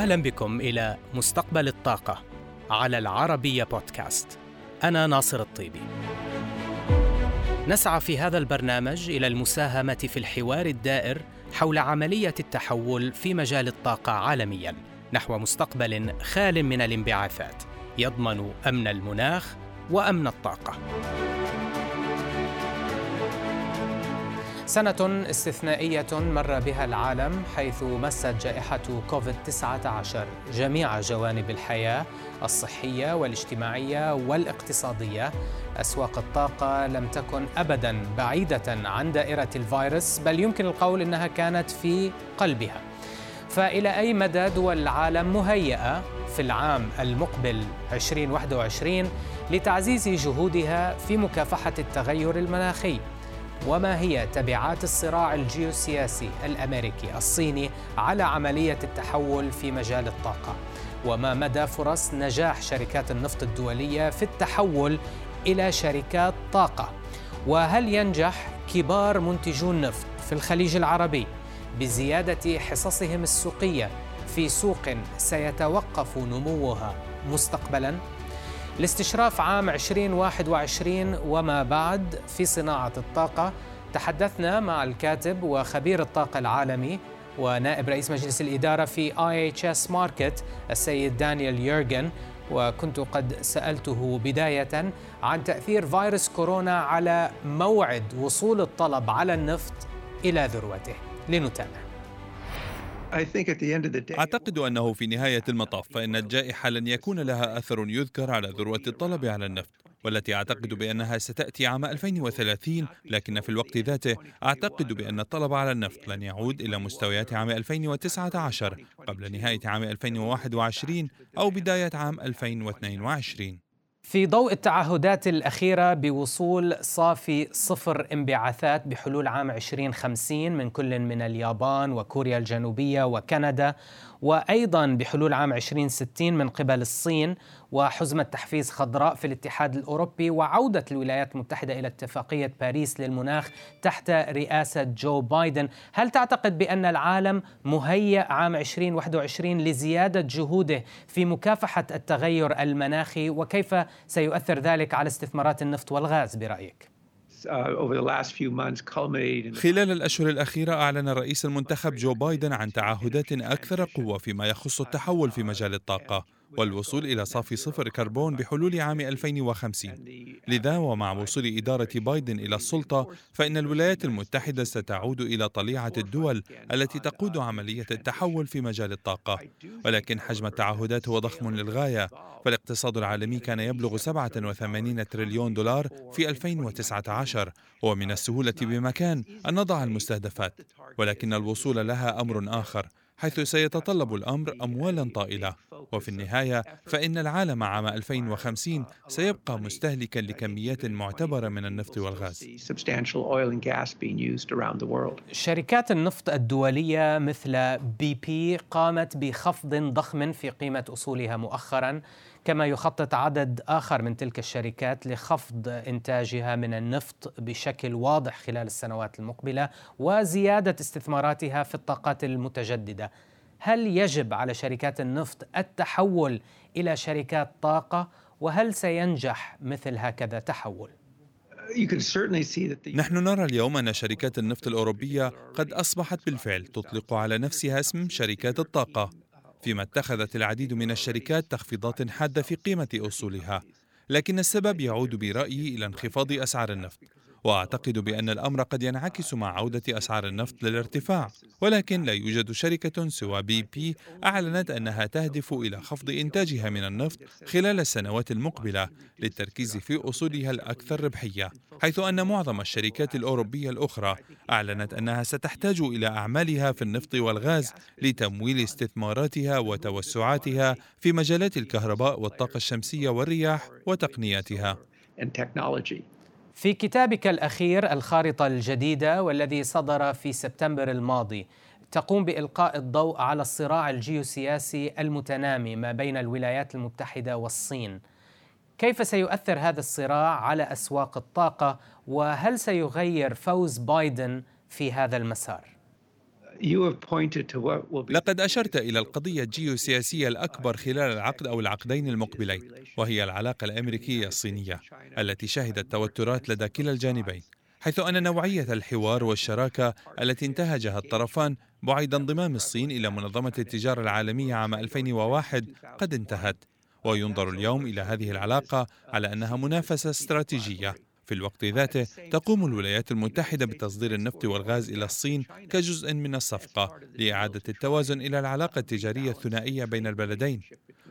أهلا بكم إلى مستقبل الطاقة على العربية بودكاست. أنا ناصر الطيبي. نسعى في هذا البرنامج إلى المساهمة في الحوار الدائر حول عملية التحول في مجال الطاقة عالميا نحو مستقبل خال من الانبعاثات يضمن أمن المناخ وأمن الطاقة. سنة استثنائية مر بها العالم حيث مست جائحة كوفيد 19 جميع جوانب الحياة الصحية والاجتماعية والاقتصادية. أسواق الطاقة لم تكن أبدا بعيدة عن دائرة الفيروس بل يمكن القول أنها كانت في قلبها. فإلى أي مدى دول العالم مهيئة في العام المقبل 2021 لتعزيز جهودها في مكافحة التغير المناخي؟ وما هي تبعات الصراع الجيوسياسي الأمريكي الصيني على عملية التحول في مجال الطاقة؟ وما مدى فرص نجاح شركات النفط الدولية في التحول إلى شركات طاقة؟ وهل ينجح كبار منتجو النفط في الخليج العربي بزيادة حصصهم السوقية في سوق سيتوقف نموها مستقبلا؟ لاستشراف عام 2021 وما بعد في صناعة الطاقة تحدثنا مع الكاتب وخبير الطاقة العالمي ونائب رئيس مجلس الإدارة في IHS Market السيد دانيال يورجن وكنت قد سألته بداية عن تأثير فيروس كورونا على موعد وصول الطلب على النفط إلى ذروته. لنتابع. أعتقد أنه في نهاية المطاف فإن الجائحة لن يكون لها أثر يذكر على ذروة الطلب على النفط والتي أعتقد بأنها ستأتي عام 2030 لكن في الوقت ذاته أعتقد بأن الطلب على النفط لن يعود إلى مستويات عام 2019 قبل نهاية عام 2021 أو بداية عام 2022 في ضوء التعهدات الأخيرة بوصول صافي صفر انبعاثات بحلول عام 2050 من كل من اليابان وكوريا الجنوبية وكندا وأيضا بحلول عام 2060 من قبل الصين وحزمة تحفيز خضراء في الاتحاد الأوروبي وعودة الولايات المتحدة إلى اتفاقية باريس للمناخ تحت رئاسة جو بايدن، هل تعتقد بأن العالم مهيأ عام 2021 لزيادة جهوده في مكافحة التغير المناخي؟ وكيف سيؤثر ذلك على استثمارات النفط والغاز برأيك؟ Uh, خلال الأشهر الأخيرة أعلن الرئيس المنتخب جو بايدن عن تعهدات أكثر قوة فيما يخص التحول في مجال الطاقة. والوصول إلى صافي صفر كربون بحلول عام 2050 لذا ومع وصول إدارة بايدن إلى السلطة فإن الولايات المتحدة ستعود إلى طليعة الدول التي تقود عملية التحول في مجال الطاقة. ولكن حجم التعهدات هو ضخم للغاية. فالاقتصاد العالمي كان يبلغ 87 تريليون دولار في 2019 ومن السهولة بمكان أن نضع المستهدفات. ولكن الوصول لها أمر آخر. حيث سيتطلب الأمر أموالا طائلة. وفي النهاية فإن العالم عام 2050 سيبقى مستهلكا لكميات معتبرة من النفط والغاز. شركات النفط الدولية مثل بي بي قامت بخفض ضخم في قيمة أصولها مؤخرا كما يخطط عدد آخر من تلك الشركات لخفض إنتاجها من النفط بشكل واضح خلال السنوات المقبلة وزيادة استثماراتها في الطاقات المتجددة. هل يجب على شركات النفط التحول إلى شركات طاقة وهل سينجح مثل هكذا تحول؟ نحن نرى اليوم أن شركات النفط الأوروبية قد أصبحت بالفعل تطلق على نفسها اسم شركات الطاقة فيما اتخذت العديد من الشركات تخفيضات حادة في قيمة أصولها لكن السبب يعود برأيي إلى انخفاض أسعار النفط وأعتقد بأن الأمر قد ينعكس مع عودة أسعار النفط للارتفاع ولكن لا يوجد شركة سوى بي بي أعلنت أنها تهدف إلى خفض إنتاجها من النفط خلال السنوات المقبلة للتركيز في أصولها الأكثر ربحية حيث أن معظم الشركات الأوروبية الأخرى أعلنت أنها ستحتاج إلى أعمالها في النفط والغاز لتمويل استثماراتها وتوسعاتها في مجالات الكهرباء والطاقة الشمسية والرياح وتقنياتها. في كتابك الأخير الخارطة الجديدة والذي صدر في سبتمبر الماضي تقوم بإلقاء الضوء على الصراع الجيوسياسي المتنامي ما بين الولايات المتحدة والصين كيف سيؤثر هذا الصراع على أسواق الطاقة وهل سيغير فوز بايدن في هذا المسار؟ لقد أشرت إلى القضية الجيوسياسية الأكبر خلال العقد أو العقدين المقبلين وهي العلاقة الأمريكية الصينية التي شهدت توترات لدى كلا الجانبين حيث أن نوعية الحوار والشراكة التي انتهجها الطرفان بعد انضمام الصين إلى منظمة التجارة العالمية عام 2001 قد انتهت وينظر اليوم إلى هذه العلاقة على أنها منافسة استراتيجية. في الوقت ذاته تقوم الولايات المتحدة بتصدير النفط والغاز إلى الصين كجزء من الصفقة لإعادة التوازن إلى العلاقة التجارية الثنائية بين البلدين.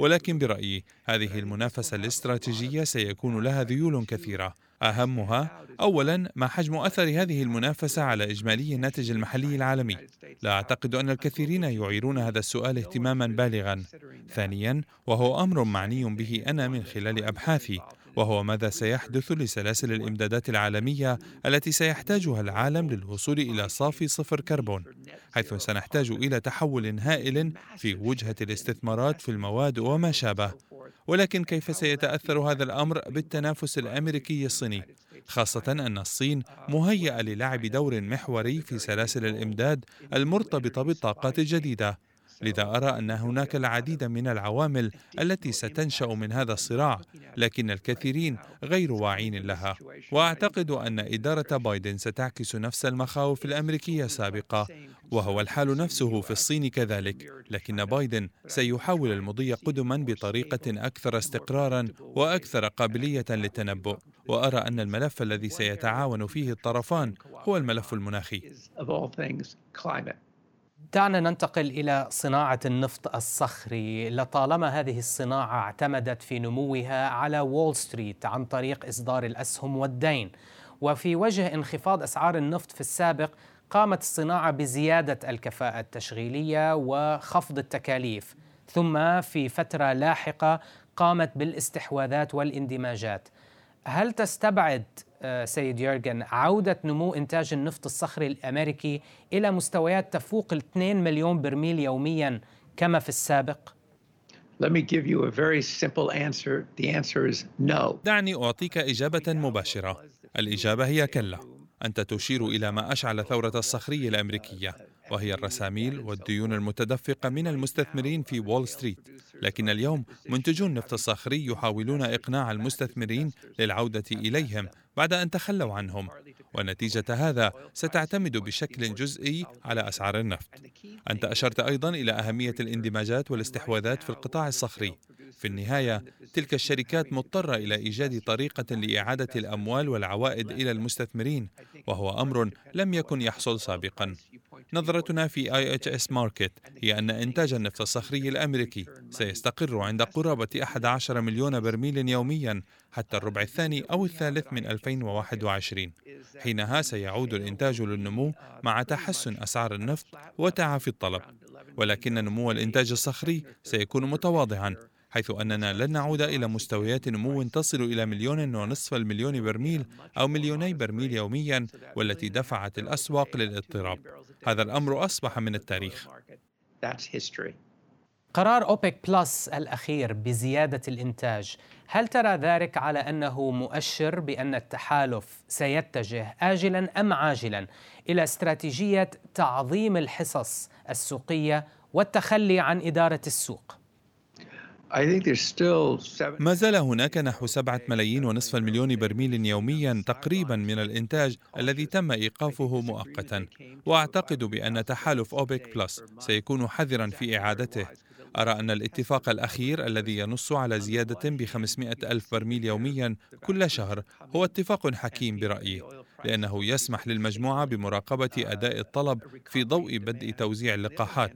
ولكن برأيي هذه المنافسة الاستراتيجية سيكون لها ذيول كثيرة. أهمها أولا ما حجم أثر هذه المنافسة على إجمالي الناتج المحلي العالمي. لا أعتقد أن الكثيرين يعيرون هذا السؤال اهتماما بالغا. ثانيا وهو أمر معني به أنا من خلال أبحاثي وهو ماذا سيحدث لسلاسل الإمدادات العالمية التي سيحتاجها العالم للوصول إلى صافي صفر كربون حيث سنحتاج إلى تحول هائل في وجهة الاستثمارات في المواد وما شابه. ولكن كيف سيتأثر هذا الأمر بالتنافس الأمريكي الصيني؟ خاصة أن الصين مهيئة للعب دور محوري في سلاسل الإمداد المرتبطة بالطاقات الجديدة. لذا أرى أن هناك العديد من العوامل التي ستنشأ من هذا الصراع لكن الكثيرين غير واعين لها. وأعتقد أن إدارة بايدن ستعكس نفس المخاوف الأمريكية السابقه وهو الحال نفسه في الصين كذلك لكن بايدن سيحاول المضي قدما بطريقة أكثر استقرارا وأكثر قابلية للتنبؤ. وأرى أن الملف الذي سيتعاون فيه الطرفان هو الملف المناخي. دعنا ننتقل إلى صناعة النفط الصخري. لطالما هذه الصناعة اعتمدت في نموها على وول ستريت عن طريق إصدار الأسهم والدين وفي وجه انخفاض أسعار النفط في السابق قامت الصناعة بزيادة الكفاءة التشغيلية وخفض التكاليف. ثم في فترة لاحقة قامت بالاستحواذات والاندماجات. هل تستبعد سيد يورجن عودة نمو إنتاج النفط الصخري الأمريكي إلى مستويات تفوق ال 2 مليون برميل يوميا كما في السابق؟ Let me give you a very simple answer. The answer is no. دعني أعطيك إجابة مباشرة. الإجابة هي كلا. أنت تشير إلى ما أشعل ثورة الصخري الأمريكية وهي الرساميل والديون المتدفقة من المستثمرين في وول ستريت. لكن اليوم منتجو النفط الصخري يحاولون إقناع المستثمرين للعودة إليهم بعد أن تخلوا عنهم. ونتيجة هذا ستعتمد بشكل جزئي على أسعار النفط. أنت أشرت أيضا إلى أهمية الاندماجات والاستحواذات في القطاع الصخري. في النهاية تلك الشركات مضطرة إلى إيجاد طريقة لإعادة الأموال والعوائد إلى المستثمرين وهو أمر لم يكن يحصل سابقا. نظرتنا في IHS Market هي أن إنتاج النفط الصخري الأمريكي سيستقر عند قرابة 11 مليون برميل يوميا حتى الربع الثاني أو الثالث من 2021 حينها سيعود الإنتاج للنمو مع تحسن أسعار النفط وتعافي الطلب. ولكن نمو الإنتاج الصخري سيكون متواضعا حيث أننا لن نعود إلى مستويات نمو تصل إلى مليون ونصف المليون برميل أو مليوني برميل يوميا والتي دفعت الأسواق للاضطراب. هذا الأمر أصبح من التاريخ. قرار أوبك بلس الأخير بزيادة الإنتاج. هل ترى ذلك على أنه مؤشر بأن التحالف سيتجه آجلا أم عاجلا إلى استراتيجية تعظيم الحصص السوقية والتخلي عن إدارة السوق؟ ما زال هناك نحو سبعة ملايين ونصف المليون برميل يوميا تقريبا من الإنتاج الذي تم إيقافه مؤقتا. وأعتقد بأن تحالف أوبك بلس سيكون حذرا في إعادته. أرى أن الاتفاق الأخير الذي ينص على زيادة ب 500 ألف برميل يوميا كل شهر هو اتفاق حكيم برأيي. لأنه يسمح للمجموعة بمراقبة أداء الطلب في ضوء بدء توزيع اللقاحات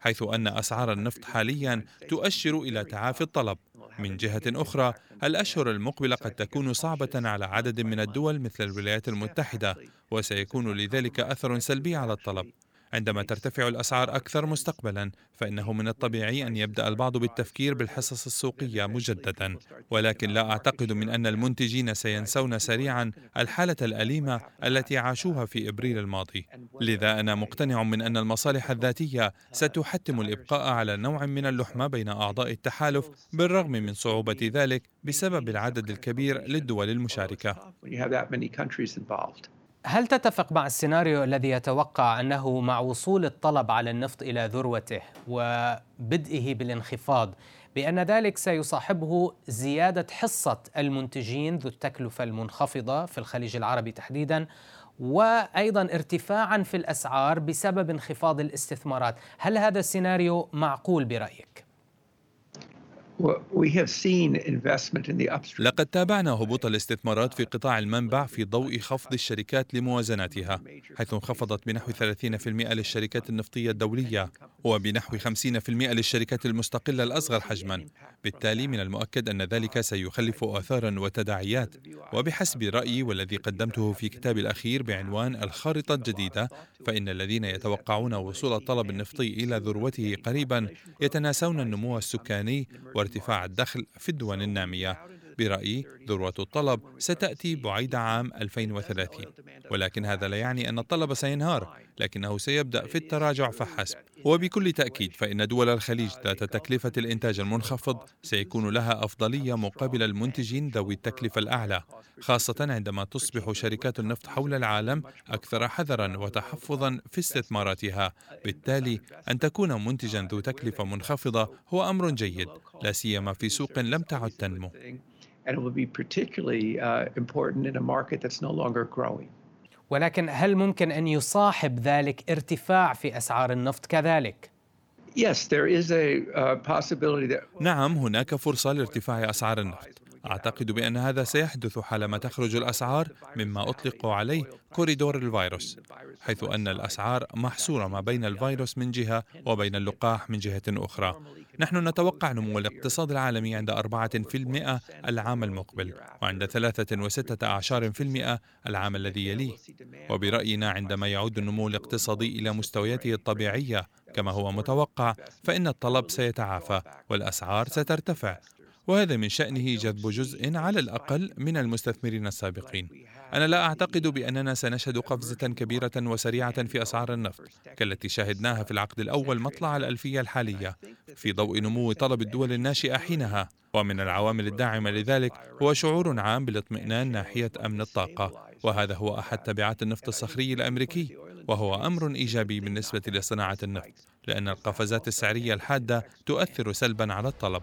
حيث أن أسعار النفط حاليا تؤشر إلى تعافي الطلب. من جهة أخرى الأشهر المقبلة قد تكون صعبة على عدد من الدول مثل الولايات المتحدة وسيكون لذلك أثر سلبي على الطلب. عندما ترتفع الأسعار أكثر مستقبلا فإنه من الطبيعي أن يبدأ البعض بالتفكير بالحصص السوقية مجددا. ولكن لا أعتقد من أن المنتجين سينسون سريعا الحالة الأليمة التي عاشوها في إبريل الماضي. لذا أنا مقتنع من أن المصالح الذاتية ستحتم الإبقاء على نوع من اللحمة بين أعضاء التحالف بالرغم من صعوبة ذلك بسبب العدد الكبير للدول المشاركة. هل تتفق مع السيناريو الذي يتوقع أنه مع وصول الطلب على النفط إلى ذروته وبدئه بالانخفاض بأن ذلك سيصاحبه زيادة حصة المنتجين ذو التكلفة المنخفضة في الخليج العربي تحديدا وأيضا ارتفاعا في الأسعار بسبب انخفاض الاستثمارات، هل هذا السيناريو معقول برأيك؟ لقد تابعنا هبوط الاستثمارات في قطاع المنبع في ضوء خفض الشركات لموازناتها حيث انخفضت بنحو 30% للشركات النفطية الدولية وبنحو 50% للشركات المستقلة الأصغر حجما. بالتالي من المؤكد أن ذلك سيخلف آثارا وتداعيات. وبحسب رأيي والذي قدمته في كتابي الأخير بعنوان الخارطة الجديدة فإن الذين يتوقعون وصول الطلب النفطي إلى ذروته قريبا يتناسون النمو السكاني وارتفاع الدخل في الدول النامية. برأيي ذروة الطلب ستأتي بعيد عام 2030 ولكن هذا لا يعني أن الطلب سينهار لكنه سيبدأ في التراجع فحسب. وبكل تأكيد فإن دول الخليج ذات تكلفة الإنتاج المنخفض سيكون لها أفضلية مقابل المنتجين ذوي التكلفة الأعلى خاصة عندما تصبح شركات النفط حول العالم أكثر حذرا وتحفظا في استثماراتها. بالتالي أن تكون منتجا ذو تكلفة منخفضة هو أمر جيد لا سيما في سوق لم تعد تنمو. And it will be particularly uh, important in a market that's no longer growing. ولكن هل ممكن أن يصاحب ذلك ارتفاع في أسعار النفط كذلك؟ Uh, نعم هناك فرصة لارتفاع أسعار النفط أعتقد بأن هذا سيحدث حالما تخرج الأسعار مما أطلق عليه كوريدور الفيروس حيث أن الأسعار محصورة ما بين الفيروس من جهة وبين اللقاح من جهة أخرى. نحن نتوقع نمو الاقتصاد العالمي عند 4% العام المقبل وعند 3.6% العام الذي يليه. وبرأينا عندما يعود النمو الاقتصادي إلى مستوياته الطبيعية كما هو متوقع فإن الطلب سيتعافى والأسعار سترتفع. وهذا من شأنه جذب جزء على الأقل من المستثمرين السابقين. أنا لا أعتقد بأننا سنشهد قفزة كبيرة وسريعة في أسعار النفط كالتي شاهدناها في العقد الأول مطلع الألفية الحالية في ضوء نمو طلب الدول الناشئة حينها. ومن العوامل الداعمة لذلك هو شعور عام بالاطمئنان ناحية أمن الطاقة وهذا هو أحد تبعات النفط الصخري الأمريكي وهو أمر إيجابي بالنسبة لصناعة النفط لأن القفزات السعرية الحادة تؤثر سلبا على الطلب.